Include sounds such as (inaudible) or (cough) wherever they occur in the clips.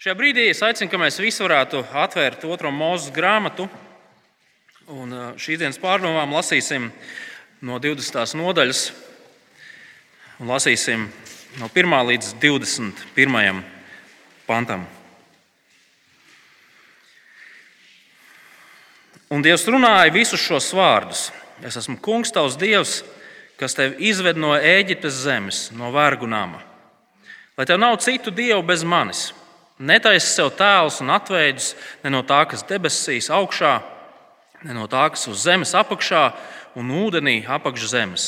Šajā brīdī es aicinu, ka mēs visi varētu atvērt otro mūža grāmatu. Un šīs dienas pārdomām lasīsim no 20. nodaļas, un lasīsim no 1 līdz 21. pantam. Un Dievs runāja visus šos vārdus: Es esmu kungs, tavs dievs, kas tevi izved no Ēģiptes zemes, no vergu nama. Lai tev nav citu dievu bez manis Netaisi sev tēlus un atveidus ne no tā, kas debesīs augšā, ne no tā, kas uz zemes apakšā un ūdenī apakš zemes.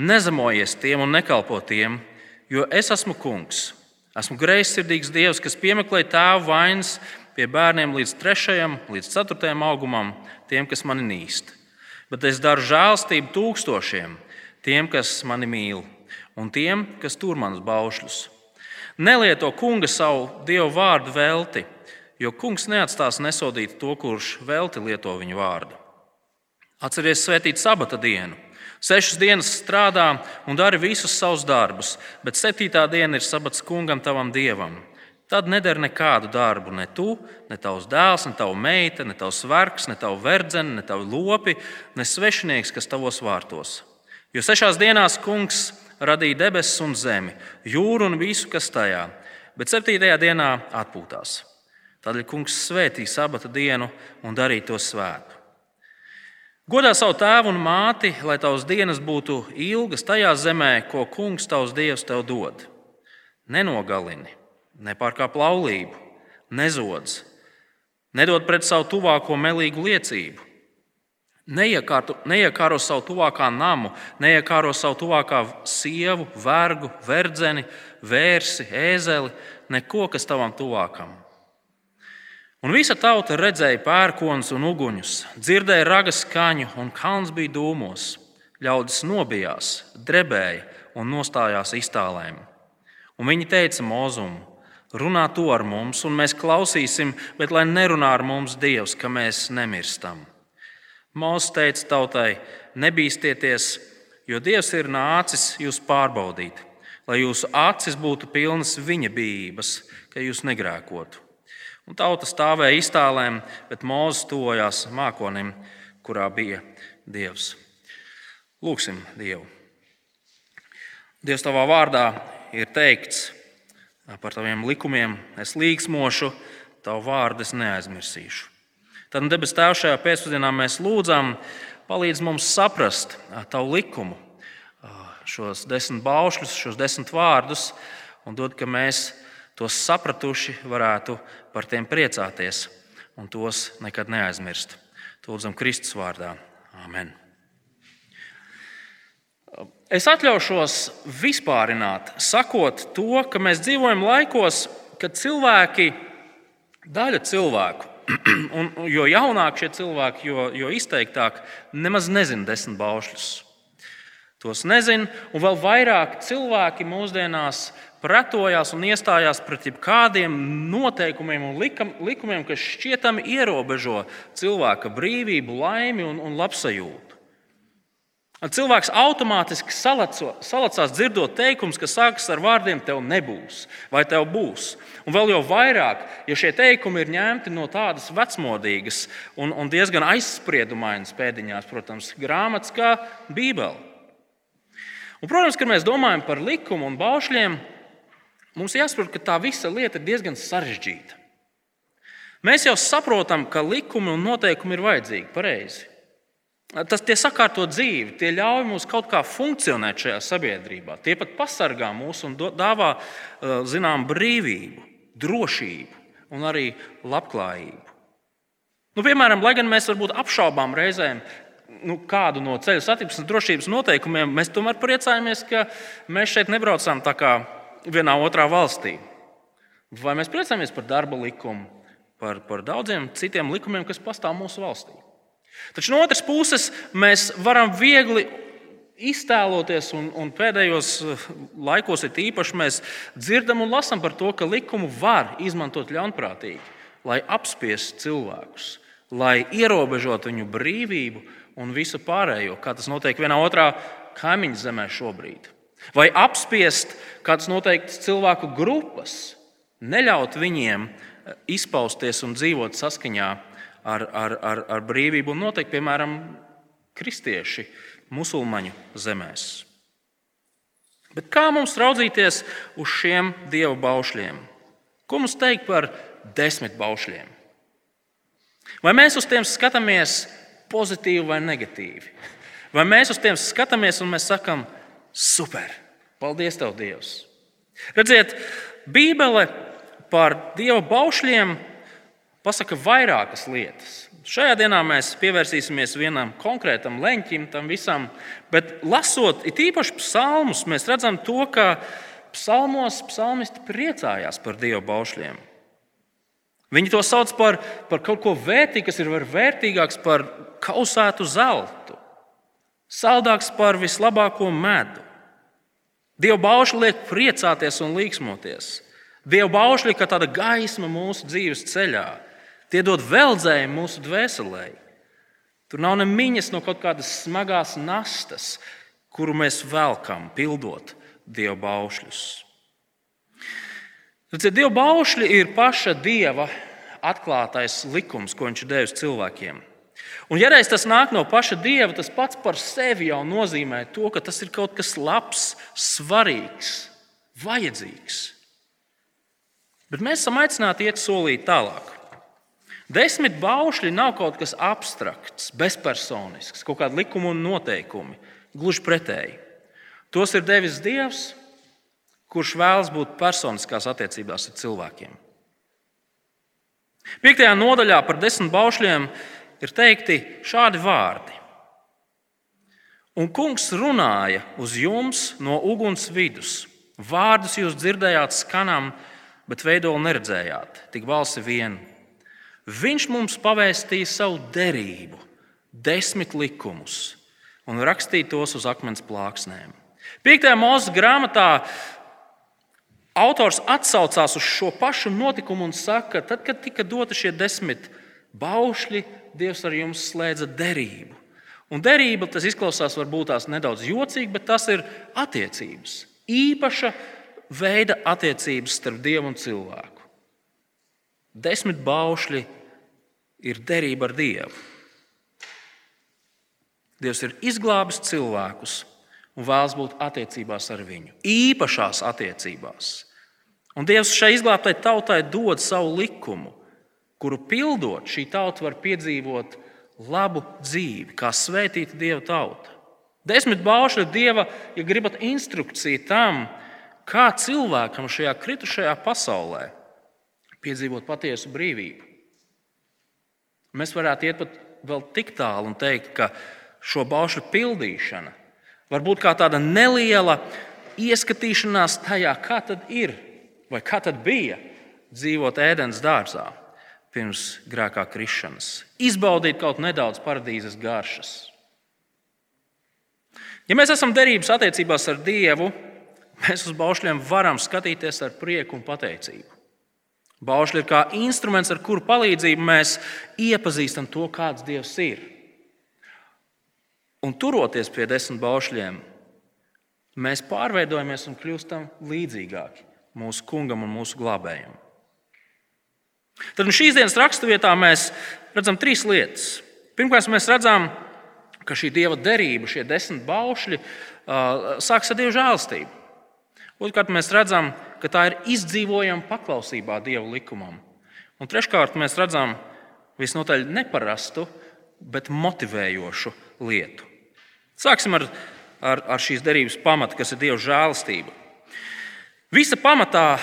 Nezemojies tiem un nekalpo tiem, jo es esmu kungs. Esmu greizsirdīgs dievs, kas piemeklē tēvu vainas pie bērniem līdz trešajam, līdz ceturtajam augumam, tiem, kas mani nīst. Bet es daru žēlstību tūkstošiem, tiem, kas mani mīl, un tiem, kas tur manus baušļus. Nelieto kunga savu dievu vārdu velti, jo kungs neatstās nesodīt to, kurš velti lieto viņu vārdu. Atcerieties svētīt sabata dienu. Sešas dienas strādā un dari visus savus darbus, bet septītā diena ir sabats kungam, tavam dievam. Tad nedara nekādu darbu, ne tu, ne tavs dēls, ne tava meita, ne tavs vergs, ne tava verdzene, ne tavi lopi, ne svešinieks, kas tavos vārtos. Jo sešās dienās kungs radīja debesis un zemi, jūru un visu, kas tajā, bet septītajā dienā atpūtās. Tādēļ kungs svētīja sabata dienu un darīja to svētu. Godā savu tēvu un māti, lai tavs dienas būtu ilgas tajā zemē, ko kungs tavs dievs tev dod. Nenogalini, nepārkāp laulību, nezodz, nedod pret savu tuvāko melīgu liecību Neiekārto, neiekāro savu tuvākā namu, neiekāro savu tuvākā sievu, vergu, verdzeni, vērsi, ēzeli, neko, kas tavam tuvākam. Un visa tauta redzēja pērkons un uguņus, dzirdēja ragas skaņu, un kalns bija dūmos. Ļaudis nobijās, drebēja un nostājās iztālēm. Un viņi teica Mozum, runā to ar mums, un mēs klausīsim, bet lai nerunā ar mums Dievs, ka mēs nemirstam. Mūsu teica tautai: Nebīsties, jo Dievs ir nācis jūs pārbaudīt, lai jūsu acis būtu pilnas viņa bijības, ka jūs negrēkotu. Un tauta stāvēja iztālēm, bet Mūzes tojās mākonim, kurā bija Dievs. Lūksim Dievu. Dievs tavā vārdā ir teikts par taviem likumiem, es līksmošu, tavu vārdu es neaizmirsīšu. Tad, debes Tēvs, šajā pēcpusdienā mēs lūdzam, palīdz mums saprast Tavu likumu, šos desmit baušļus, šos desmit vārdus, un dod, ka mēs tos sapratuši, varētu par tiem priecāties un tos nekad neaizmirst. To lūdzam Kristus vārdā. Amen. Es atļaušos vispārināt, sakot to, ka mēs dzīvojam laikos, kad cilvēki, daļa cilvēku, (clears throat) un, jo jaunāk šie cilvēki, jo, jo izteiktāk, nemaz nezina desmit baušļus. Tos nezina, un vēl vairāk cilvēki mūsdienās pretojās un iestājās pret jebkādiem noteikumiem un likumiem, kas šķietami ierobežo cilvēka brīvību, laimi un, un labsajūtu. Cilvēks automātiski salaco, salacās dzirdot teikumus, kas sākas ar vārdiem: Tev nebūs, vai tev būs. Un vēl jau vairāk, ja šie teikumi ir ņemti no tādas vecmodīgas un, un diezgan aizspriedumainas pēdiņās, protams, grāmatas kā Bībele. Un, protams, kad mēs domājam par likumu un baušļiem, mums jāsaprot, ka tā visa lieta ir diezgan sarežģīta. Mēs jau saprotam, ka likumi un noteikumi ir vajadzīgi, pareizi. Tas tie sakārto dzīvi, tie ļauj mums kaut kā funkcionēt šajā sabiedrībā. Tie pat pasargā mūs un dāvā uh, zinām brīvību, drošību un arī labklājību. Nu, piemēram, lai gan mēs varbūt apšaubām reizēm nu, kādu no ceļu satiksmes drošības noteikumiem, mēs tomēr priecājamies, ka mēs šeit nebraucam tā kā vienā otrā valstī. Vai mēs priecājamies par darba likumu, par, par daudziem citiem likumiem, kas pastāv mūsu valstī? Taču no otras puses mēs varam viegli iztēloties, un, un pēdējos eh, laikos ir īpaši mēs dzirdam un lasām par to, ka likumu var izmantot ļaunprātīgi, lai apspiestu cilvēkus, lai ierobežotu viņu brīvību un visu pārējo, kā tas notiek vienā otrā kaimiņu zemē šobrīd. Vai apspiest kādas noteiktas cilvēku grupas, neļaut viņiem izpausties un dzīvot saskaņā ar, ar, ar, ar brīvību, un noteikti, piemēram, kristieši musulmaņu zemēs. Bet kā mums raudzīties uz šiem dievu baušļiem? Ko mums teikt par desmit baušļiem? Vai mēs uz tiem skatāmies pozitīvi vai negatīvi? Vai mēs uz tiem skatāmies un mēs sakām, super, paldies, Tev, Dievs! Redziet, Bībele par Dieva baušļiem pasaka vairākas lietas. Šajā dienā mēs pievērsīsimies vienam konkrētam leņķim, tam visam, bet lasot īpaši psalmus, mēs redzam to, ka psalmos psalmisti priecājās par Dieva baušļiem. Viņi to sauc par, par kaut ko vērtīgu, kas ir vērtīgāks par kausētu zeltu, saldāks par vislabāko medu. Dieva baušļi liek priecāties un līksmoties. Dieva baušļi kā tāda gaisma mūsu dzīves ceļā. Tie dod veldzējumu mūsu dvēselē. Tur nav ne miņas no kaut kādas smagās nastas, kuru mēs velkam, pildot dievu baušļus. Tad dievu baušļi ir paša dieva atklātais likums, ko viņš ir devis cilvēkiem. Un, ja reiz tas nāk no paša dieva, tas pats par sevi jau nozīmē to, ka tas ir kaut kas labs, svarīgs, vajadzīgs. Bet mēs esam aicināti iet solīt tālāk. Desmit baušļi nav kaut kas abstrakts, bezpersonisks, kaut kāda likuma un noteikumi. Gluži pretēji. Tos ir devis Dievs, kurš vēlas būt personiskās attiecībās ar cilvēkiem. Piektajā nodaļā par desmit baušļiem ir teikti šādi vārdi. Un kungs runāja uz jums no uguns vidus. Vārdus jūs dzirdējāt skanam, bet veidolu neredzējāt, tik balsi vienu. Viņš mums pavēstīja savu derību, desmit likumus, un rakstīja tos uz akmens plāksnēm. Piektajā mūzes grāmatā autors atsaucās uz šo pašu notikumu un saka, ka tad, kad tika doti šie desmit baušļi, Dievs ar jums slēdza derību. Un derība tas izklausās varbūt tās nedaudz jocīgi, bet tas ir attiecības. Īpaša veida attiecības starp Dievu un cilvēku. Desmit baušļi ir derība ar Dievu. Dievs ir izglābis cilvēkus un vēlas būt attiecībās ar viņu, īpašās attiecībās. Un Dievs šai izglābtai tautai dod savu likumu, kuru pildot, šī tauta var piedzīvot labu dzīvi, kā svētīta Dieva tauta. Desmit baušļi Dieva, ja gribat instrukciju tam, kā cilvēkam šajā kritušajā pasaulē piedzīvot patiesu brīvību. Mēs varētu iet pat vēl tik tālu un teikt, ka šo baušu pildīšana var būt kā tāda neliela ieskatīšanās tajā, kā tad ir vai kā tad bija dzīvot ēdienas dārzā pirms grēkā krišanas, izbaudīt kaut nedaudz paradīzes garšas. Ja mēs esam derības attiecībās ar Dievu, mēs uz baušļiem varam skatīties ar prieku un pateicību. Baušļi ir kā instruments, ar kuru palīdzību mēs iepazīstam to, kāds Dievs ir. Un turoties pie desmit baušļiem, mēs pārveidojamies un kļūstam līdzīgāki mūsu kungam un mūsu glābējam. Tad no šīs dienas raksturvietā mēs redzam trīs lietas. Pirmkārt, mēs redzam, ka šī dieva derība, šie desmit baušļi, sākas ar dievu žēlstību. Otrkārt, mēs redzam, ka tā ir izdzīvojama paklausībā Dieva likumam. Un treškārt, mēs redzam visnotaļ neparastu, bet motivējošu lietu. Sāksim ar, ar, ar šīs derības pamatu, kas ir Dieva žēlastība. Visa pamatā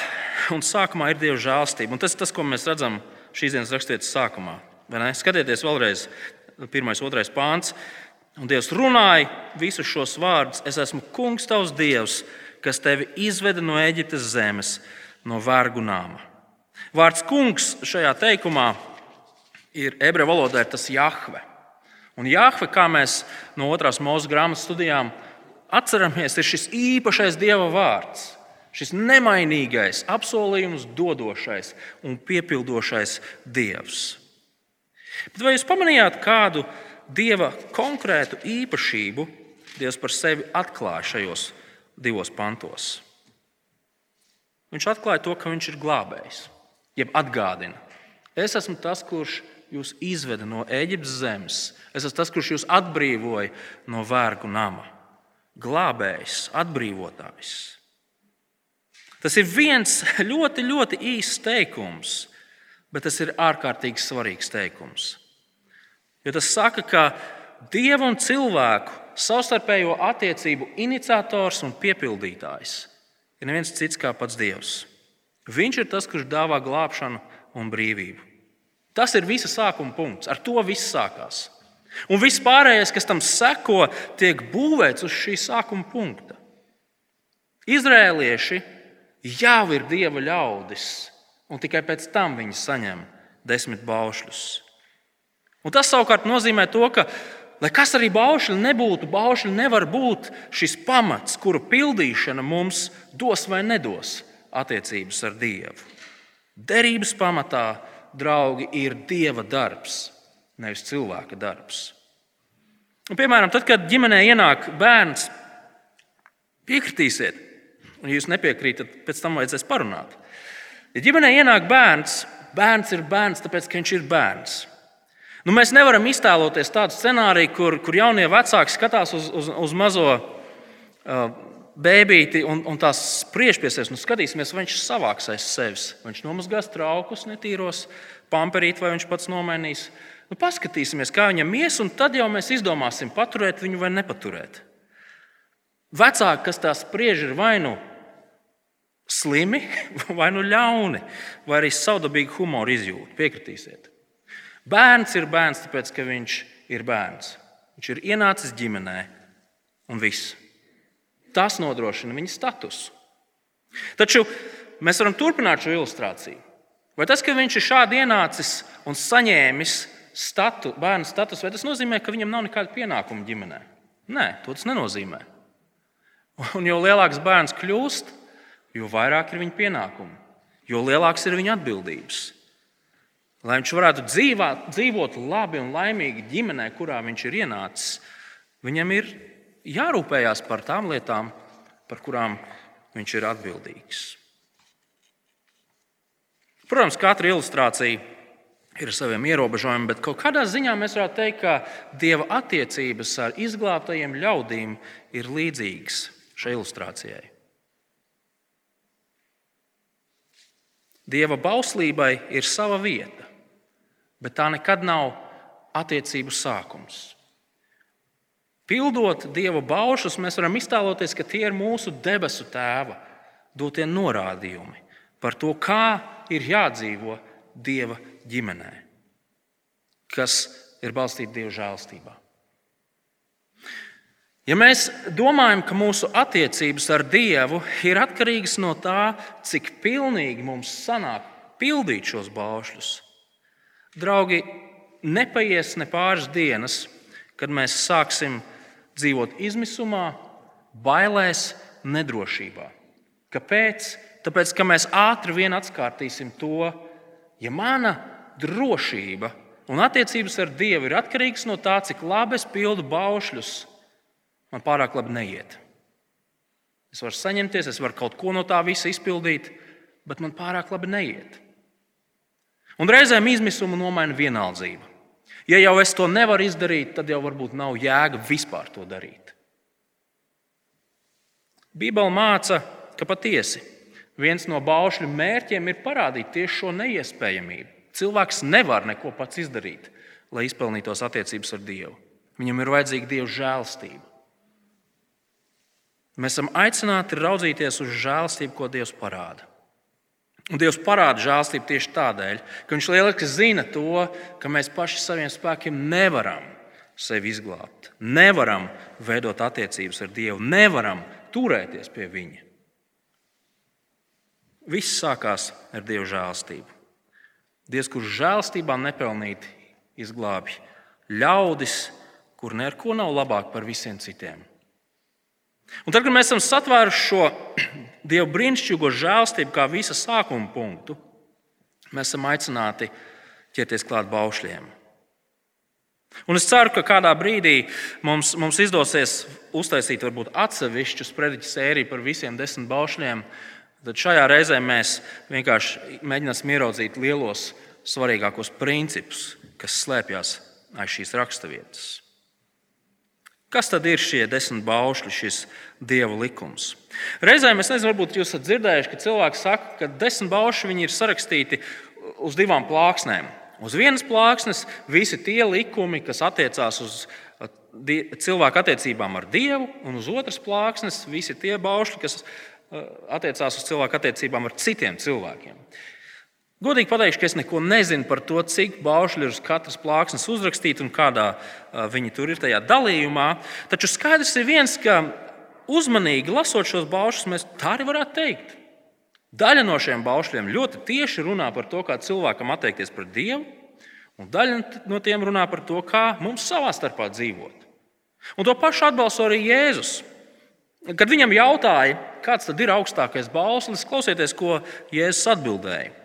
un sākumā ir Dieva žēlastība. Un tas ir tas, ko mēs redzam šīs dienas raksturvietas sākumā. Skatieties vēlreiz, pirmais, otrais pāns. Un Dievs runāja visus šos vārdus: Es esmu kungs, tavs dievs, kas tevi izveda no Eģiptes zemes, no vergu nāma. Vārds kungs šajā teikumā ir ebreju valodā ir tas Jahve. Un Jahve, kā mēs no otrās mūža grāmatas studijām atceramies, ir šis īpašais dieva vārds. Šis nemainīgais, apsolījums dodošais un piepildošais dievs. Bet vai jūs pamanījāt kādu dieva konkrētu īpašību, Dievs par sevi atklāja šajos divos pantos. Viņš atklāja to, ka viņš ir glābējs, jeb atgādina. Es esmu tas, kurš jūs izveda no Eģiptes zemes. Es esmu tas, kurš jūs atbrīvoja no vergu nama. Glābējs, atbrīvotājs. Tas ir viens ļoti, ļoti īsts teikums, bet tas ir ārkārtīgi svarīgs teikums. Jo tas saka, ka Dieva un cilvēku savstarpējo attiecību iniciators un piepildītājs ir neviens cits kā pats Dievs. Viņš ir tas, kurš dāvā glābšanu un brīvību. Tas ir visa sākuma punkts. Ar to viss sākās. Un viss pārējais, kas tam seko, tiek būvēts uz šī sākuma punkta. Izrēlieši jau ir dieva ļaudis, un tikai pēc tam viņi saņem desmit baušļus. Un tas savukārt nozīmē to, ka, lai kas arī baušļi nebūtu, baušļi nevar būt šis pamats, kuru pildīšana mums dos vai nedos attiecības ar Dievu. Derības pamatā, draugi, ir Dieva darbs, nevis cilvēka darbs. Un, piemēram, tad, kad ģimenē ienāk bērns, piekritīsiet, un, ja jūs nepiekrītat, pēc tam vajadzēs parunāt. Ja ģimenē ienāk bērns, bērns ir bērns, tāpēc ka viņš ir bērns. Nu, mēs nevaram iztēloties tādu scenāriju, kur, kur jaunie vecāki skatās uz, uz, uz mazo uh, bērnīti un, un tās spriež pie sevis. Nu, skatīsimies, vai viņš savāks aiz sevis. Viņš nomazgās traukus, netīros, pamperīt, vai viņš pats nomainīs. Nu, paskatīsimies, kā viņam ies, un tad jau mēs izdomāsim, paturēt viņu vai nepaturēt. Vecāki, kas tā spriež, ir vai nu slimi, (laughs) vai nu ļauni, vai arī savdabīgi humoru izjūta. Piekritīsiet. Bērns ir bērns, tāpēc ka viņš ir bērns. Viņš ir ienācis ģimenē un viss. Tas nodrošina viņa statusu. Taču mēs varam turpināt šo ilustrāciju. Vai tas, ka viņš ir šādi ienācis un saņēmis statu, bērnu statusu, vai tas nozīmē, ka viņam nav nekāda pienākuma ģimenē? Nē, to tas nenozīmē. Un jo lielāks bērns kļūst, jo vairāk ir viņa pienākumi, jo lielāks ir viņa atbildības. Lai viņš varētu dzīvāt, dzīvot labi un laimīgi ģimenē, kurā viņš ir ienācis, viņam ir jārūpējas par tām lietām, par kurām viņš ir atbildīgs. Protams, katra ilustrācija ir ar saviem ierobežojumiem, bet kaut kādā ziņā mēs varētu teikt, ka dieva attiecības ar izglābtajiem ļaudīm ir līdzīgas šai ilustrācijai. Dieva bauslībai ir sava vieta bet tā nekad nav attiecību sākums. Pildot Dieva baušus, mēs varam iztēloties, ka tie ir mūsu debesu tēva dotie norādījumi par to, kā ir jādzīvo Dieva ģimenē, kas ir balstīta Dieva žēlstībā. Ja mēs domājam, ka mūsu attiecības ar Dievu ir atkarīgas no tā, cik pilnīgi mums sanāk pildīt šos baušļus, Draugi, nepaies ne pāris dienas, kad mēs sāksim dzīvot izmisumā, bailēs, nedrošībā. Kāpēc? Tāpēc, ka mēs ātri vien atkārtīsim to, ja mana drošība un attiecības ar Dievu ir atkarīgas no tā, cik labi es pildu baušļus, man pārāk labi neiet. Es varu saņemties, es varu kaut ko no tā visa izpildīt, bet man pārāk labi neiet. Un reizēm izmisumu nomaina vienaldzība. Ja jau es to nevaru izdarīt, tad jau varbūt nav jēga vispār to darīt. Bībele māca, ka patiesi viens no baušļu mērķiem ir parādīt tieši šo neiespējamību. Cilvēks nevar neko pats izdarīt, lai izpelnītos attiecības ar Dievu. Viņam ir vajadzīga Dieva žēlstība. Mēs esam aicināti raudzīties uz žēlstību, ko Dievs parāda. Un Dievs parāda žēlstību tieši tādēļ, ka Viņš lieliski zina to, ka mēs paši saviem spēkiem nevaram sevi izglābt, nevaram veidot attiecības ar Dievu, nevaram turēties pie Viņa. Viss sākās ar Dieva žēlstību. Dievs, kurš žēlstībā nepelnīti izglābj ļaudis, kur neko nav labāk par visiem citiem. Un tad, kad mēs esam satvēruši šo (clears throat) Dieva brīnišķīgo žēlstību kā visa sākuma punktu, mēs esam aicināti ķerties klāt baušļiem. Un es ceru, ka kādā brīdī mums, mums izdosies uztaisīt varbūt atsevišķu sprediķu sēriju par visiem desmit baušļiem, Tad šajā reizē mēs vienkārši mēģināsim ieraudzīt lielos, svarīgākos principus, kas slēpjas aiz šīs raksturvietas. Kas tad ir šie desmit baušļi, šis dieva likums? Reizēm es nezinu, varbūt jūs esat dzirdējuši, ka cilvēki saka, ka desmit baušļi ir sarakstīti uz divām plāksnēm. Uz vienas plāksnes visi tie likumi, kas attiecās uz cilvēku attiecībām ar Dievu, un uz otras plāksnes visi tie baušļi, kas attiecās uz cilvēku attiecībām ar citiem cilvēkiem. Godīgi pateikšu, ka es neko nezinu par to, cik baušļi ir uz katras plāksnes uzrakstīti un kādā viņi tur ir tajā dalījumā. Taču skaidrs ir viens, ka uzmanīgi lasot šos baušļus, mēs tā arī varētu teikt. Daļa no šiem baušļiem ļoti tieši runā par to, kā cilvēkam attiekties pret Dievu, un daļa no tiem runā par to, kā mums savā starpā dzīvot. Un to pašu atbalsta arī Jēzus. Kad viņam jautāja, kāds tad ir augstākais bauslis, klausieties, ko Jēzus atbildēja.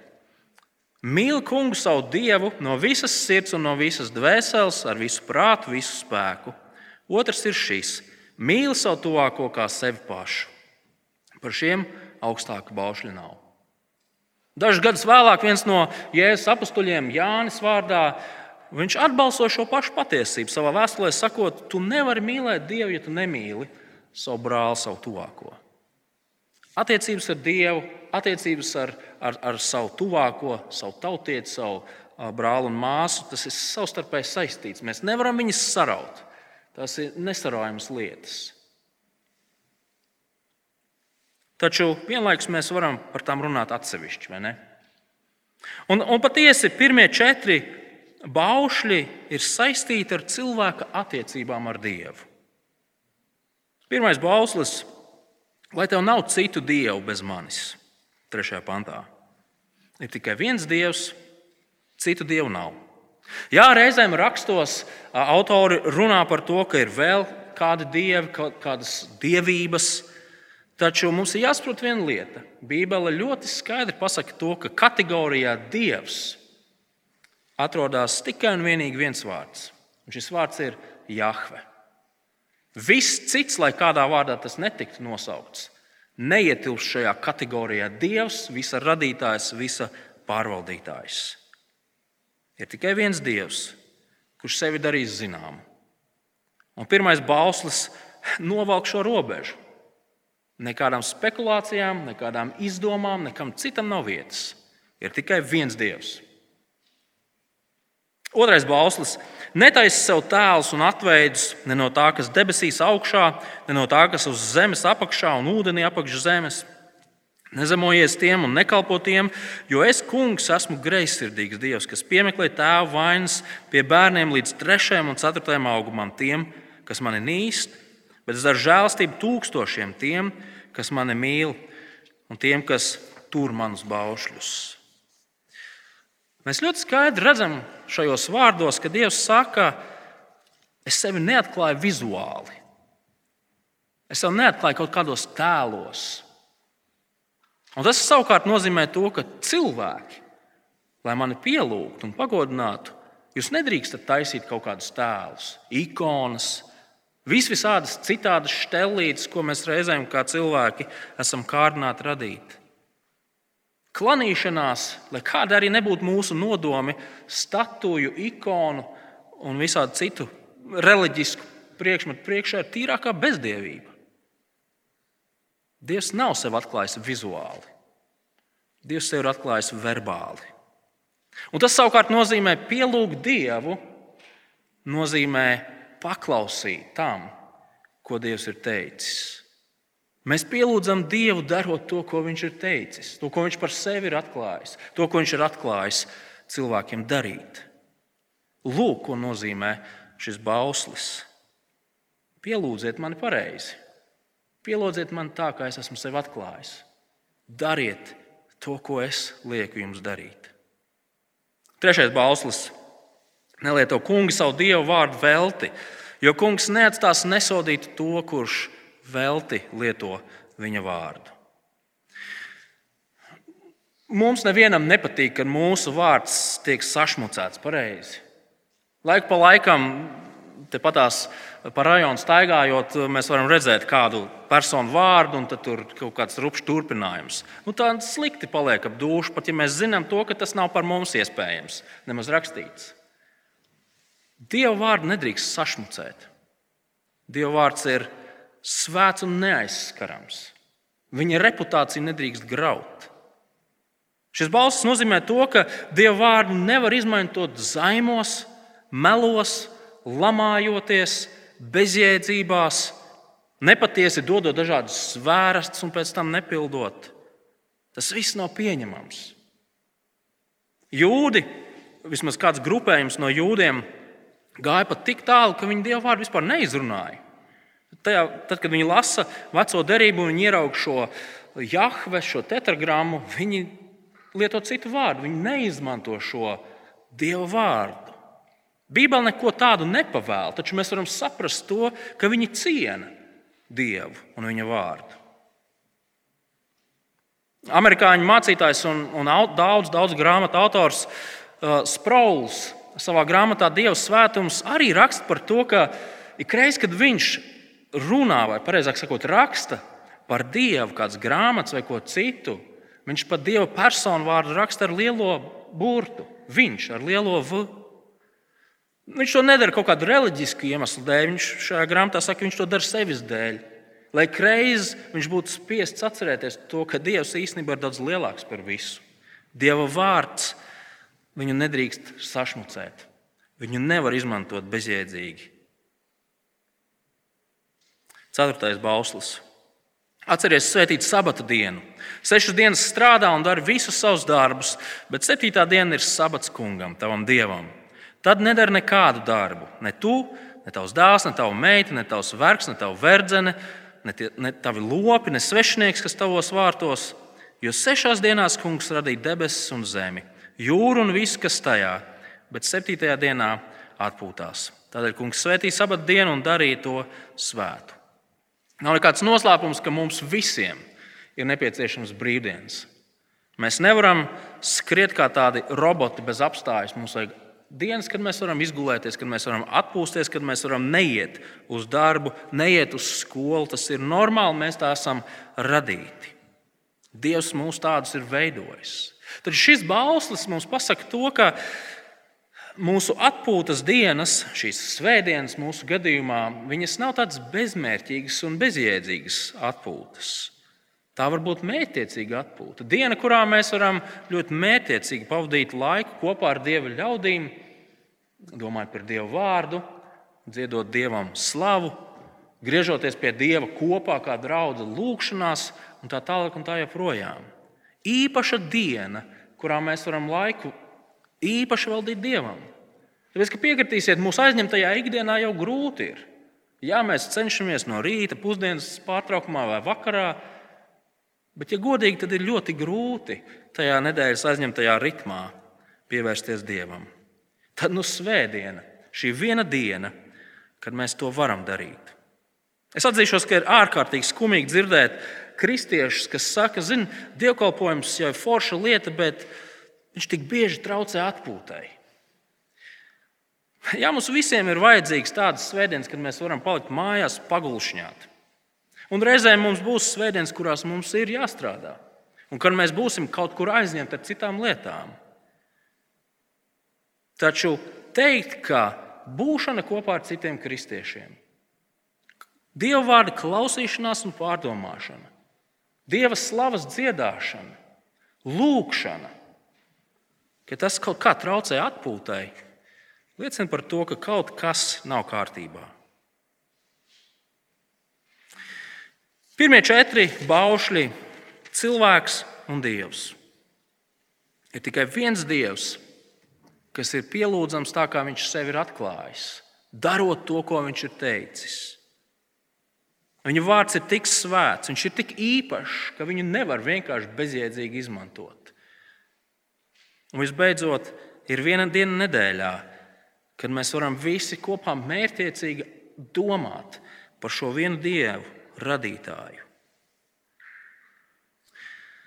Mīli kungu savu dievu no visas sirds un no visas dvēseles, ar visu prātu, visu spēku. Otrs ir šis - mīli savu tuvāko kā sevi pašu. Par šiem augstāka baušļa nav. Dažus gadus vēlāk viens no Jēzus apstuļiem, Jānis vārdā, viņš atbalsto šo pašu patiesību savā vēstulē, sakot, tu nevari mīlēt Dievu, ja tu nemīli savu brāli, savu tuvāko. Attiecības ar Dievu, attiecības ar, ar, ar savu tuvāko, savu tautieti, savu brāli un māsu, tas ir savstarpēji saistīts. Mēs nevaram viņus saraut. Tas ir nesaraujamas lietas. Taču vienlaikus mēs varam par tām runāt atsevišķi, vai ne? Un, un patiesi pirmie četri baušļi ir saistīti ar cilvēka attiecībām ar Dievu. Pirmais bauslis Lai tev nav citu dievu bez manis, 3. pantā. Ir tikai viens dievs, citu dievu nav. Jā, reizēm rakstos autori runā par to, ka ir vēl kādi dievi, kādas dievības, taču mums ir jāsaprot viena lieta. Bībele ļoti skaidri pasaka to, ka kategorijā dievs atrodas tikai un vienīgi viens vārds. Un šis vārds ir Jahve. Viss cits, lai kādā vārdā tas netiktu nosaukts, neietilpst šajā kategorijā. Dievs, visa radītājs, visa pārvaldītājs. Ir tikai viens Dievs, kurš sevi darīs zināmu. Un pirmais bauslis (laughs) novelk šo robežu. Nekādām spekulācijām, nekādām izdomām, nekam citam nav vietas. Ir tikai viens Dievs. Otrais bauslis Netaisi sev tēlus un atveidus ne no tā, kas debesīs augšā, ne no tā, kas uz zemes apakšā un ūdenī apakš zemes. Nezemojies tiem un nekalpo tiem, jo es, kungs, esmu greizsirdīgs Dievs, kas piemeklē tēvu vainas pie bērniem līdz trešajam un ceturtajam augumam, tiem, kas mani nīst, bet es daru žēlstību tūkstošiem tiem, kas mani mīl, un tiem, kas tur manus baušļus. Mēs ļoti skaidri redzam šajos vārdos, ka Dievs saka, es sevi neatklāju vizuāli. Es sev neatklāju kaut kādos tēlos. Un tas savukārt nozīmē to, ka cilvēki, lai mani pielūgtu un pagodinātu, jūs nedrīkstat taisīt kaut kādus tēlus, ikonas, vis visādas citādas štelītes, ko mēs reizēm kā cilvēki esam kārdināti radīt klanīšanās, lai kāda arī nebūtu mūsu nodomi, statuju, ikonu un visādi citu reliģisku priekšmetu priekšā, ir tīrākā bezdievība. Dievs nav sev atklājis vizuāli. Dievs sev ir atklājis verbāli. Un tas savukārt nozīmē pielūgt Dievu, nozīmē paklausīt tam, ko Dievs ir teicis. Mēs pielūdzam Dievu, darot to, ko Viņš ir teicis, to, ko Viņš par sevi ir atklājis, to, ko Viņš ir atklājis cilvēkiem darīt. Lūk, ko nozīmē šis bauslis. Pielūdziet mani pareizi. Pielūdziet mani tā, kā es esmu sev atklājis. Dariet to, ko es lieku jums darīt. Trešais bauslis. Nelieto kungi savu dievu vārdu velti, jo kungs neatstās nesodīt to, kurš velti lieto viņa vārdu. Mums nevienam nepatīk, kad mūsu vārds tiek sašmucēts pareizi. Laiku pa laikam, tepatās pa rajonu staigājot, mēs varam redzēt kādu personu vārdu, un tur kaut kāds rupšs turpinājums. Nu, tā slikti paliek ap dušu, pat ja mēs zinām to, ka tas nav par mums iespējams, nemaz rakstīts. Dieva vārdu nedrīkst sašmucēt. Dieva vārds ir svēts un neaizskarams. Viņa reputāciju nedrīkst graut. Šis balss nozīmē to, ka Dieva vārdu nevar izmantot zaimos, melos, lamājoties, bezjēdzībās, nepatiesi dodot dažādas svērastus un pēc tam nepildot. Tas viss nav pieņemams. Jūdi, vismaz kāds grupējums no jūdiem, gāja pat tik tālu, ka viņi dievu vārdu vispār neizrunāja. Tajā, tad, kad viņi lasa veco derību un ieraudzīja šo jahve, šo tetragrammu, viņi lieto citu vārdu. Viņi neizmanto šo dievu vārdu. Bībele neko tādu nepavēl, taču mēs varam saprast to, ka viņi ciena Dievu un viņa vārdu. Amerikāņu mācītājs un, un daudz, daudz grāmatu autors uh, Sprauls savā grāmatā Dieva svētums arī raksta par to, ka ikreiz, kad viņš runā, vai precīzāk sakot, raksta par Dievu, kādas grāmatas vai ko citu, viņš pat Dieva personu vārdu raksta ar lielo burtu. Viņš ar lielo V. Viņš to nedara kaut kādu reliģisku iemeslu dēļ. Viņš šajā grāmatā saka, ka viņš to dara sevis dēļ. Lai reiz viņš būtu spiests atcerēties to, ka Dievs īstenībā ir daudz lielāks par visu. Dieva vārds viņu nedrīkst sašmucēt. Viņu nevar izmantot bezjēdzīgi. Ceturtais bauslis. Atcerieties, svētīt sabata dienu. Sešas dienas strādā un dara visus savus darbus, bet septītā diena ir sabats kungam, tavam dievam. Tad nedara nekādu darbu. Ne tu, ne tavs dēls, ne tava meita, ne tavs vergs, ne tava verdzene, ne, tie, ne tavi lopi, ne svešinieks, kas tavos vārtos. Jo sešās dienās kungs radīja debesis un zemi, jūru un visu, kas tajā, bet septītajā dienā atpūtās. Tādēļ kungs svētīja sabatu dienu un darīja to svētu. Nav nekāds noslēpums, ka mums visiem ir nepieciešams brīvdienas. Mēs nevaram skriet kā tādi roboti bez apstājas. Mums vajag dienas, kad mēs varam izgulēties, kad mēs varam atpūsties, kad mēs varam neiet uz darbu, neiet uz skolu. Tas ir normāli, mēs tā esam radīti. Dievs mūs tādus ir veidojis. Tad šis bauslis mums pasaka to, ka mūsu atpūtas dienas, šīs svētdienas mūsu gadījumā, viņas nav tādas bezmērķīgas un bezjēdzīgas atpūtas. Tā var būt mērķiecīga atpūta. Diena, kurā mēs varam ļoti mērķiecīgi pavadīt laiku kopā ar Dieva ļaudīm, domājot par Dieva vārdu, dziedot Dievam slavu, griežoties pie Dieva kopā kā drauga lūgšanās un tā tālāk un tā joprojām. Īpaša diena, kurā mēs varam laiku īpaši veltīt Dievam. Tāpēc, ka piekritīsiet, mūsu aizņemtajā ikdienā jau grūti ir. Jā, mēs cenšamies no rīta, pusdienas pārtraukumā vai vakarā Bet, ja godīgi, tad ir ļoti grūti tajā nedēļas aizņemtajā ritmā pievērsties Dievam. Tad nu svētdiena, šī viena diena, kad mēs to varam darīt. Es atzīšos, ka ir ārkārtīgi skumīgi dzirdēt kristiešus, kas saka, zina, dievkalpojums jau ir forša lieta, bet viņš tik bieži traucē atpūtai. Jā, mums visiem ir vajadzīgs tādas svētdienas, kad mēs varam palikt mājās, pagulšņāt. Un reizēm mums būs svētdienas, kurās mums ir jāstrādā, un kad mēs būsim kaut kur aizņemti ar citām lietām. Taču teikt, ka būšana kopā ar citiem kristiešiem, Dieva vārda klausīšanās un pārdomāšana, Dieva slavas dziedāšana, lūkšana, ka tas kaut kā traucē atpūtai, liecina par to, ka kaut kas nav kārtībā. Pirmie četri baušļi - cilvēks un dievs. Ir tikai viens dievs, kas ir pielūdzams tā, kā viņš sevi ir atklājis, darot to, ko viņš ir teicis. Viņa vārds ir tik svēts, viņš ir tik īpašs, ka viņu nevar vienkārši bezjēdzīgi izmantot. Un visbeidzot, ir viena diena nedēļā, kad mēs varam visi kopā mērķiecīgi domāt par šo vienu dievu radītāju.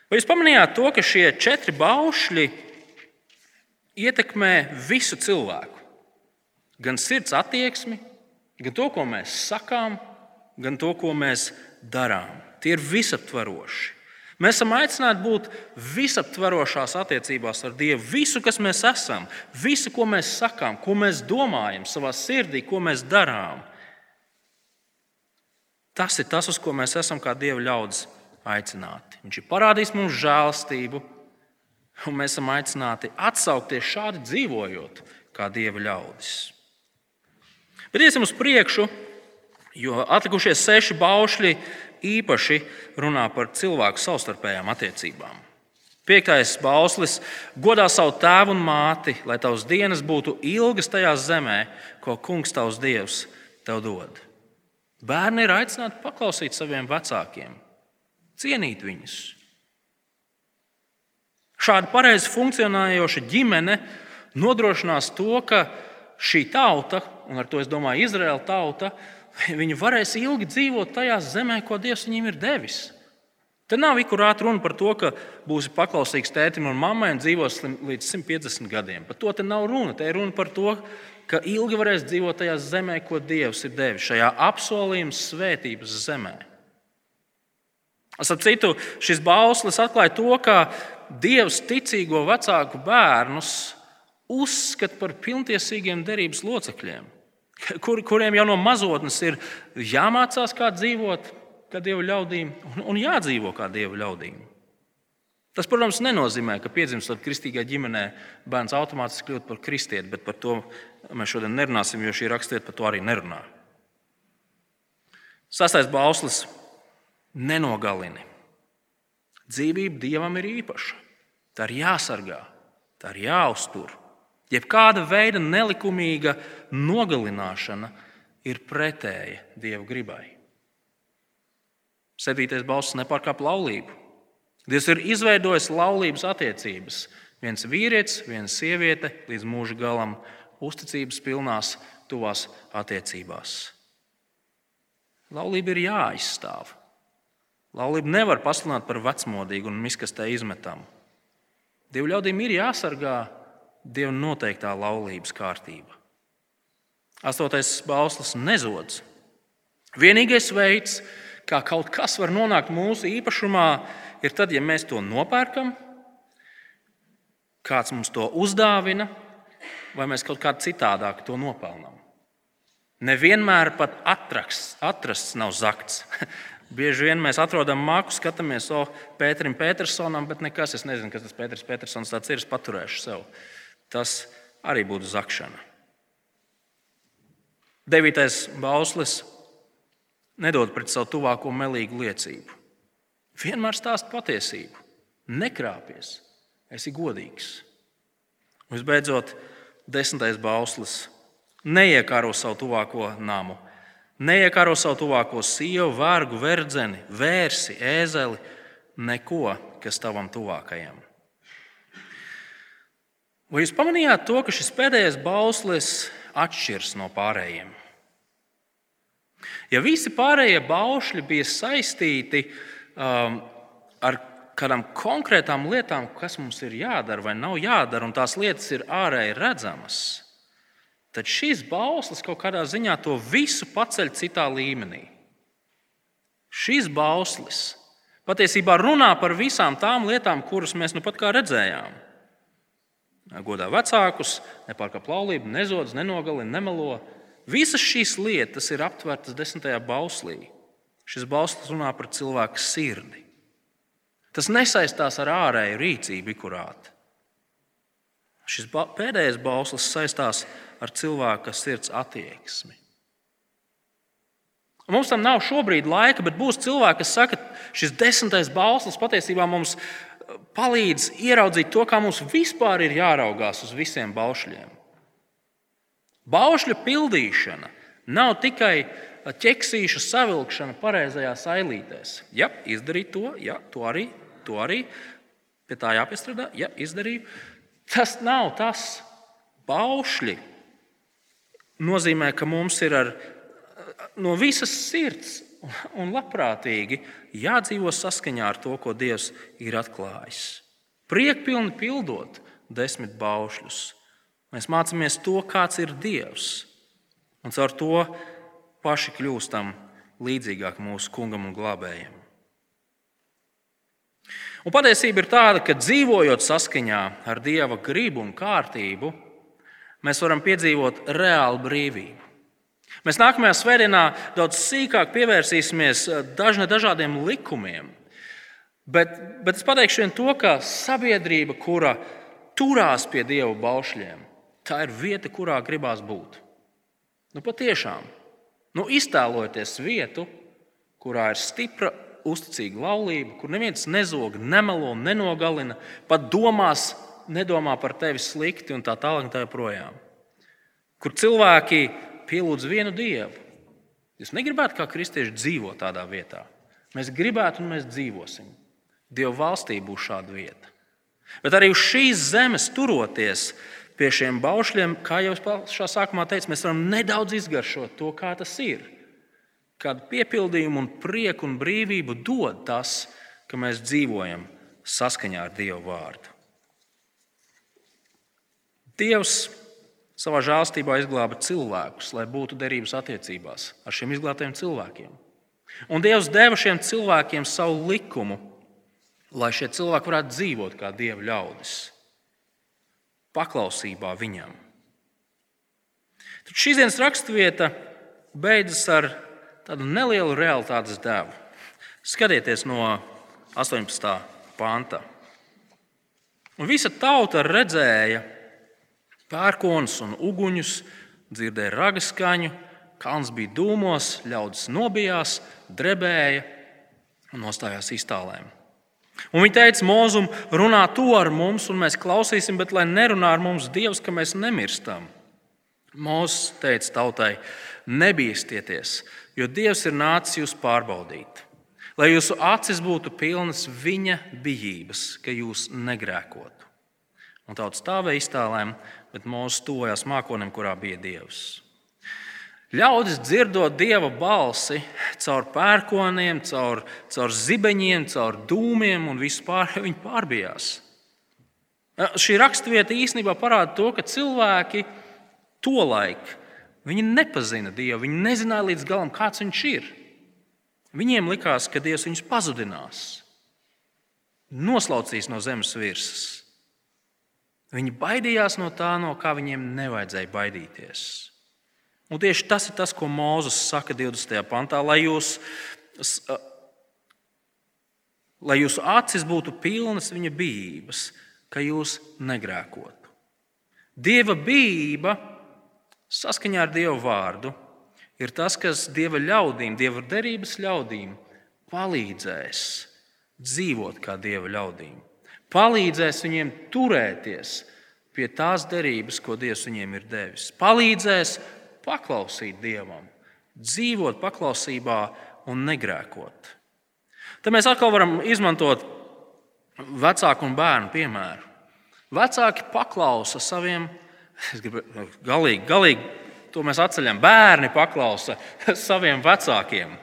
Vai jūs pamanījāt to, ka šie četri baušļi ietekmē visu cilvēku? Gan sirds attieksmi, Gan to, ko mēs sakām, gan to, ko mēs darām. Tie ir visaptvaroši. Mēs esam aicināti būt visaptverošās attiecībās ar Dievu. Visu, kas mēs esam, visu, ko mēs sakām, ko mēs domājam, savā sirdī, ko mēs darām. Tas ir tas, uz ko mēs esam kā Dieva ļaudis aicināti. Viņš ir parādījis mums žēlstību, un mēs esam aicināti atsaukties šādi dzīvojot, kā Dieva ļaudis. Bet iesim uz priekšu, jo atlikušie seši baušļi īpaši runā par cilvēku savstarpējām attiecībām. Piektais bauslis - godā savu tēvu un māti, lai tavas dienas būtu ilgas tajā zemē, ko kungs tavs dievs tev dod. Bērni ir aicināti paklausīt saviem vecākiem, cienīt viņus. Šāda pareizi funkcionējoša ģimene nodrošinās to, ka šī tauta, un ar to es domāju Izraēla tauta, (laughs) Viņi varēs ilgi dzīvot tajā zemē, ko Dievs viņiem ir devis. Te nav ikurāta runa par to, ka būsi paklausīgs tētim un mammai un dzīvos līdz 150 gadiem. Par to te nav runa. Te ir runa par to, ka ilgi varēs dzīvot tajā zemē, ko Dievs ir devis, šajā apsolījuma svētības zemē. Starp citu, šis bauslis atklāja to, ka Dievs ticīgo vecāku bērnus uzskata par pilntiesīgiem derības locekļiem (laughs) kur, kuriem jau no mazotnes ir jāmācās, kā dzīvot kā dievu ļaudīm, un, un jādzīvo kā dievu ļaudīm. Tas, protams, nenozīmē, ka piedzimstot kristīgā ģimenē bērns automātiski kļūst par kristieti, bet par to mēs šodien nerunāsim, jo šī rakstiet par to arī nerunā. Sastais bauslis - nenogalini. Dzīvība dievam ir īpaša. Tā ir jāsargā, tā ir jāuztur. Jebkāda veida nelikumīga nogalināšana ir pretēja Dieva gribai. Septītais balss nepārkāpj laulību. Dievs ir izveidojis laulības attiecības. Viens vīrietis, viena sieviete līdz mūža galam, uzticības pilnās, tuvās attiecībās. Laulība ir jāaizstāv. Laulība nevar pasludināt par vecmodīgu un miskastē izmetamu. Dievu ļaudīm ir jāsargā Dieva noteiktā laulības kārtība. Astotais bauslis - nezods. Vienīgais veids, kā kaut kas var nonākt mūsu īpašumā, ir tad, ja mēs to nopērkam, kāds mums to uzdāvina, vai mēs kaut kā citādāk to nopelnām. Nevienmēr pat atrasts, atrasts nav zakts. (laughs) Bieži vien mēs atrodam māku, skatāmies, o, Pēterim Petersonam, bet nekas, es nezinu, kas tas Pēters Petersons tāds ir, es paturēšu sev tas arī būtu zakšana. Devītais bauslis nedod pret savu tuvāko melīgu liecību. Vienmēr stāst patiesību, nekrāpies, esi godīgs. Visbeidzot, desmitais bauslis neiekāro savu tuvāko namu, neiekāro savu tuvāko sievu, vārgu, verdzeni, vērsi, ēzeli, neko, kas tavam tuvākajam. Vai jūs pamanījāt to, ka šis pēdējais bauslis atšķiras no pārējiem? Ja visi pārējie baušļi bija saistīti um, ar kādām konkrētām lietām, kas mums ir jādara vai nav jādara, un tās lietas ir ārēji redzamas, tad šis bauslis kaut kādā ziņā to visu paceļ citā līmenī. Šis bauslis patiesībā runā par visām tām lietām, kuras mēs nu pat kā redzējām godā vecākus, nepārkāpj laulību, nezodz, nenogalina, nemelo. Visas šīs lietas ir aptvertas desmitajā bauslī. Šis bauslis runā par cilvēku sirdi. Tas nesaistās ar ārēju rīcību, kurāt. Šis pēdējais bauslis saistās ar cilvēka sirds attieksmi. Un mums tam nav šobrīd laika, bet būs cilvēki, kas saka, ka šis desmitais bauslis patiesībā mums palīdz ieraudzīt to, kā mums vispār ir jāraugās uz visiem baušļiem. Baušļu pildīšana nav tikai ķeksīšu savilkšana pareizajās ailītēs. Ja izdarīju to, ja, to arī, to arī pie tā jāpiestrādā, ja izdarīju. Tas nav tas. Baušļi nozīmē, ka mums ir ar, no visas sirds (laughs) un labprātīgi jādzīvo saskaņā ar to, ko Dievs ir atklājis. Priekpilni pildot desmit baušļus, mēs mācāmies to, kāds ir Dievs. Un caur to paši kļūstam līdzīgāk mūsu kungam un glābējam. Un patiesība ir tāda, ka dzīvojot saskaņā ar Dieva gribu un kārtību, mēs varam piedzīvot reālu brīvību. Mēs nākamajā svētdienā daudz sīkāk pievērsīsimies dažādiem likumiem. Bet, bet es pateikšu vien to, ka sabiedrība, kura turās pie Dieva baušļiem, tā ir vieta, kurā gribās būt. Nu, patiešām, nu, iztēlojieties vietu, kurā ir stipra, uzticīga laulība, kur neviens nezog, nemelo, nenogalina, pat domās, nedomā par tevi slikti un tā tālāk. Tā joprojām. Kur cilvēki pielūdz vienu dievu. Jūs negribētu kā kristieši dzīvot tādā vietā. Mēs gribētu un mēs dzīvosim. Dieva valstī būs šāda vieta. Bet arī uz šīs zemes turoties pie šiem baušļiem, kā jau es pašā sākumā teicu, mēs varam nedaudz izgaršot to, kā tas ir. Kādu piepildījumu, un prieku un brīvību dod tas, ka mēs dzīvojam saskaņā ar Dieva vārdu. Dievs savā žēlstībā izglāba cilvēkus, lai būtu derības attiecībās ar šiem izglābtiem cilvēkiem. Un Dievs deva šiem cilvēkiem savu likumu, lai šie cilvēki varētu dzīvot kā Dieva ļaudis, paklausībā viņam. Tad šīs dienas raksturvieta beidzas ar tādu nelielu realitātes devu. Skatieties no 18. panta. Un visa tauta redzēja, pērkons un uguņus, dzirdēja raga skaņu, kalns bija dūmos, ļaudis nobijās, drebēja un nostājās iztālēm. Un viņi teica, Mozum, runā tu ar mums, un mēs klausīsim, bet lai nerunā ar mums Dievs, ka mēs nemirstam. Mozus teica tautai, nebīsties, jo Dievs ir nācis jūs pārbaudīt, lai jūsu acis būtu pilnas viņa bijības, ka jūs negrēkotu. Un tauta stāvēja iztālēm, bet mūsu tuvojās mākonim, kurā bija Dievs. Ļaudis dzirdot dieva balsi caur pērkoniem, caur, caur zibeņiem, caur dūmiem un vispār (laughs) viņi pārbijās. Šī raksturvieta īstenībā parāda to, ka cilvēki tolaik nepazina Dievu, viņi nezināja līdz galam, kāds viņš ir. Viņiem likās, ka Dievs viņus pazudinās, noslaucīs no zemes virsmas. Viņi baidījās no tā, no kā viņiem nevajadzēja baidīties. Un tieši tas ir tas, ko Mozus saka 20. pantā, lai, jūs, lai jūsu acis būtu pilnas viņa bijības, ka jūs negrēkotu. Dieva bijība saskaņā ar Dieva vārdu ir tas, kas Dieva ļaudīm, Dieva derības ļaudīm palīdzēs dzīvot kā Dieva ļaudīm palīdzēs viņiem turēties pie tās derības, ko Dievs viņiem ir devis. Palīdzēs paklausīt Dievam, dzīvot paklausībā un negrēkot. Tad mēs atkal varam izmantot vecāku un bērnu piemēru. Vecāki paklausa saviem, gribu, galīgi, galīgi to mēs atceļam. Bērni paklausa (laughs) saviem vecākiem.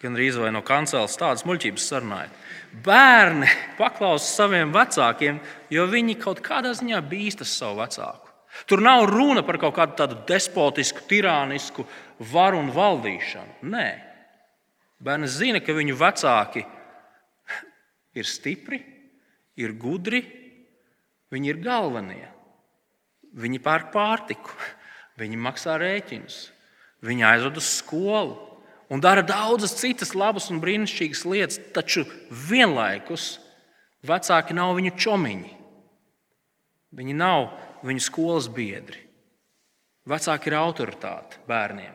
Gan arī no kanceles tādas muļķības sarunājot bērni paklausa saviem vecākiem, jo viņi kaut kādā ziņā bīstas savu vecāku. Tur nav runa par kaut kādu tādu despotisku, tirānisku varu un valdīšanu. Nē, bērni zina, ka viņu vecāki ir stipri, ir gudri, viņi ir galvenie. Viņi pērk pārtiku, viņi maksā rēķinus, viņi aizved uz skolu, un dara daudzas citas labas un brīnišķīgas lietas, taču vienlaikus vecāki nav viņu čomiņi. Viņi nav viņu skolas biedri. Vecāki ir autoritāte bērniem.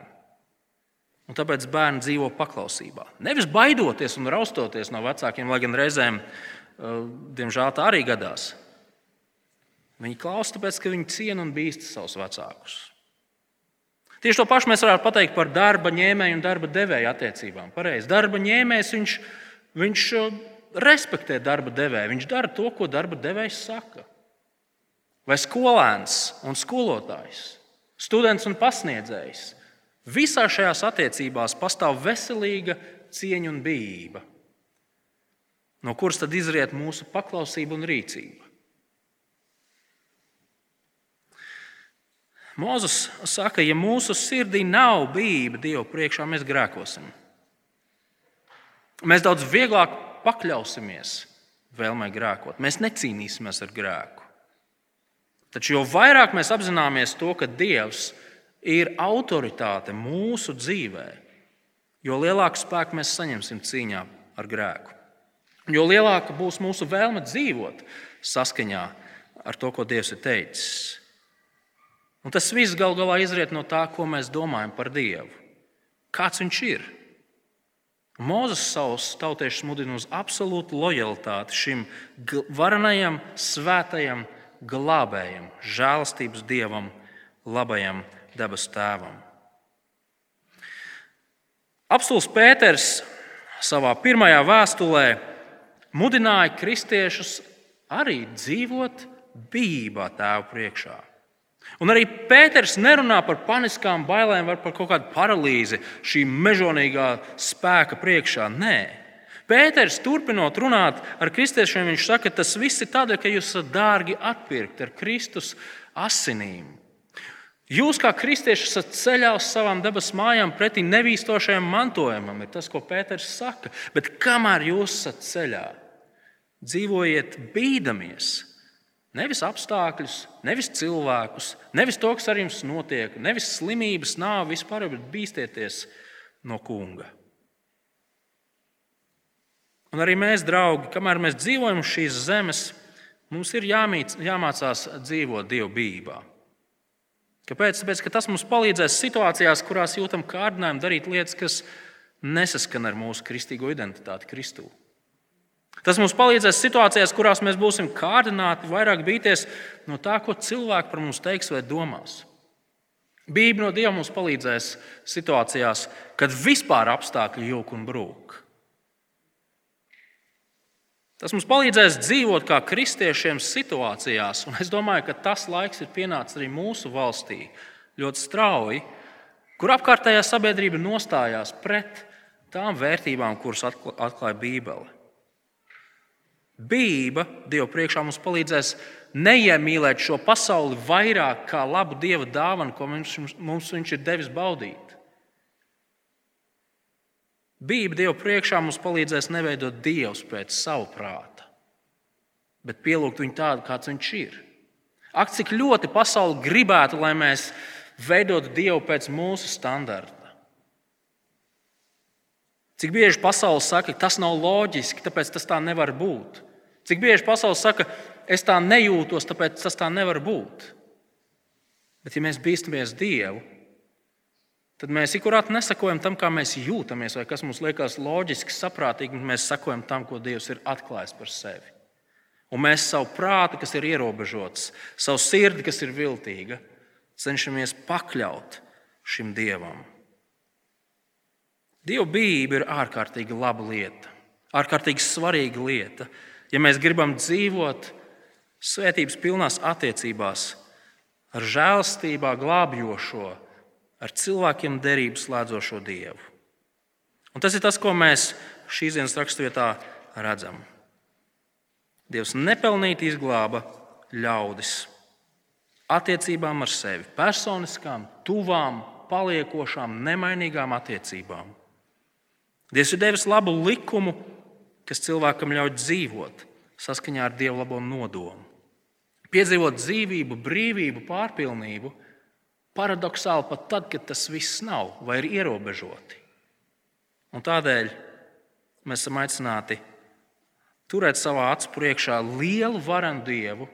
Un tāpēc bērni dzīvo paklausībā. Nevis baidoties un raustoties no vecākiem, lai gan reizēm, uh, diemžēl, tā arī gadās. Viņi klausa, tāpēc ka viņi ciena un bīsta savus vecākus. Tieši to pašu mēs varētu pateikt par darba ņēmēju un darba devēju attiecībām. Pareizi. Darba ņēmējs viņš, viņš uh, respektē darba devēju, viņš dara to, ko darba devējs saka. Vai skolēns un skolotājs, students un pasniedzējs. Visā šajās attiecībās pastāv veselīga cieņa un bijība, no kuras tad izriet mūsu paklausība un rīcība. Mozus saka, ja mūsu sirdī nav bība Dieva priekšā, mēs grēkosim. Mēs daudz vieglāk pakļausimies vēlmei grēkot. Mēs necīnīsimies ar grēku. Taču jo vairāk mēs apzināmies to, ka Dievs ir autoritāte mūsu dzīvē, jo lielāku spēku mēs saņemsim cīņā ar grēku. Jo lielāka būs mūsu vēlme dzīvot saskaņā ar to, ko Dievs ir teicis. Un tas viss gal galā izriet no tā, ko mēs domājam par Dievu. Kāds viņš ir? Mozus savus tautiešus mudina uz absolūtu lojalitāti šim varenajam, svētajam, glābējam, žēlastības dievam, labajam dabas tēvam. Apstults Pēters savā pirmajā vēstulē mudināja kristiešus arī dzīvot bībā tēvu priekšā. Un arī Pēters nerunā par paniskām bailēm vai par kaut kādu paralīzi šī mežonīgā spēka priekšā. Nē, Pēters turpinot runāt ar kristiešiem, viņš saka, ka tas viss ir tādēļ, ka jūs esat dārgi atpirkti ar Kristus asinīm. Jūs, kā kristieši, esat ceļā uz savām dabas mājām pretī nevīstošajam mantojumam, ir tas, ko Pēters saka. Bet kamēr jūs esat ceļā, dzīvojiet bīdamies Nevis apstākļus, nevis cilvēkus, nevis to, kas ar jums notiek, nevis slimības, nāvi, vispār, bet bīsties no kunga. Un arī mēs, draugi, kamēr mēs dzīvojam uz šīs zemes, mums ir jāmīc, jāmācās dzīvot dievbijā. Kāpēc? Tāpēc, ka tas mums palīdzēs situācijās, kurās jūtam kārdinājumu darīt lietas, kas nesaskan ar mūsu kristīgo identitāti Kristū. Tas mums palīdzēs situācijās, kurās mēs būsim kārdināti vairāk bīties no tā, ko cilvēki par mums teiks vai domās. Bībele no Dieva mums palīdzēs situācijās, kad vispār apstākļi jūg un brūk. Tas mums palīdzēs dzīvot kā kristiešiem situācijās, un es domāju, ka tas laiks ir pienācis arī mūsu valstī ļoti strauji, kur apkārtējā sabiedrība nostājās pret tām vērtībām, kuras atklāja Bībele. Bība Dieva priekšā mums palīdzēs neiemīlēt šo pasauli vairāk kā labu Dieva dāvanu, ko mums, mums Viņš ir devis baudīt. Bība Dieva priekšā mums palīdzēs neveidot Dievu pēc savu prāta, bet pielūgt viņu tādu, kāds viņš ir. Ak, cik ļoti pasaule gribētu, lai mēs veidotu Dievu pēc mūsu standarta. Cik bieži pasaule saka, ka tas nav loģiski, tāpēc tas tā nevar būt. Cik bieži pasaule saka, es tā nejūtos, tāpēc tas tā nevar būt. Bet, ja mēs bīstamies Dievu, tad mēs ikurāt nesakojam tam, kā mēs jūtamies, vai kas mums liekas loģiski, saprātīgi, un mēs sakojam tam, ko Dievs ir atklājis par sevi. Un mēs savu prātu, kas ir ierobežots, savu sirdi, kas ir viltīga, cenšamies pakļaut šim Dievam. Dieva bība ir ārkārtīgi laba lieta, ārkārtīgi svarīga lieta ja mēs gribam dzīvot svētības pilnās attiecībās ar žēlstībā glābjošo, ar cilvēkiem derību slēdzošo Dievu. Un tas ir tas, ko mēs šīs dienas raksturvietā redzam. Dievs nepelnīti izglāba ļaudis attiecībām ar sevi, personiskām, tuvām, paliekošām, nemainīgām attiecībām. Dievs ir devis labu likumu kas cilvēkam ļauj dzīvot saskaņā ar Dieva labo nodomu. Piedzīvot dzīvību, brīvību, pārpilnību, paradoxāli pat tad, kad tas viss nav vai ir ierobežoti. Un tādēļ mēs esam aicināti turēt savā acu priekšā lielu varenu Dievu,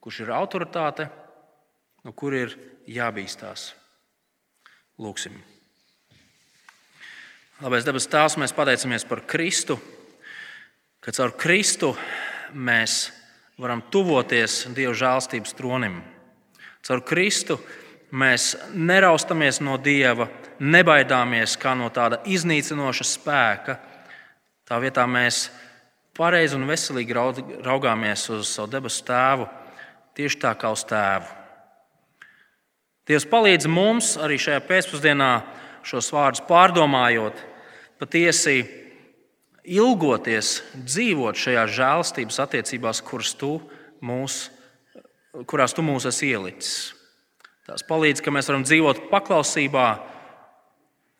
kurš ir autoritāte, no kur ir jābīstās. Lūksim! Labais dabas tēvs, mēs pateicamies par Kristu ka caur Kristu mēs varam tuvoties Dieva žēlstības tronim. Caur Kristu mēs neraustamies no Dieva, nebaidāmies kā no tāda iznīcinoša spēka. Tā vietā mēs pareizi un veselīgi raugāmies uz savu debesu tēvu, tieši tā kā uz tēvu. Dievs palīdz mums arī šajā pēcpusdienā šos vārdus pārdomājot, patiesi ilgoties dzīvot šajā žēlstības attiecībās, kuras tu mūs, kurās tu mūs esi ielicis. Tās palīdz, ka mēs varam dzīvot paklausībā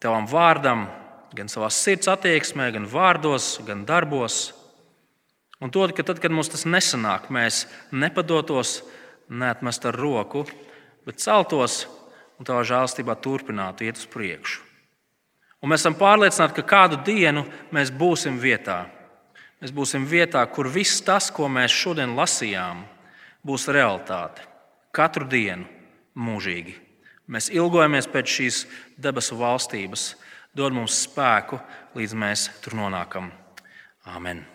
Tavam vārdam, gan savā sirds attieksmē, gan vārdos, gan darbos. Un to, ka tad, kad mums tas nesanāk, mēs nepadotos, neatmest ar roku, bet celtos un tavā žēlstībā turpinātu iet uz priekšu. Un mēs esam pārliecināti, ka kādu dienu mēs būsim vietā. Mēs būsim vietā, kur viss tas, ko mēs šodien lasījām, būs realitāte. Katru dienu, mūžīgi. Mēs ilgojamies pēc šīs debesu valstības, dod mums spēku, līdz mēs tur nonākam. Āmen!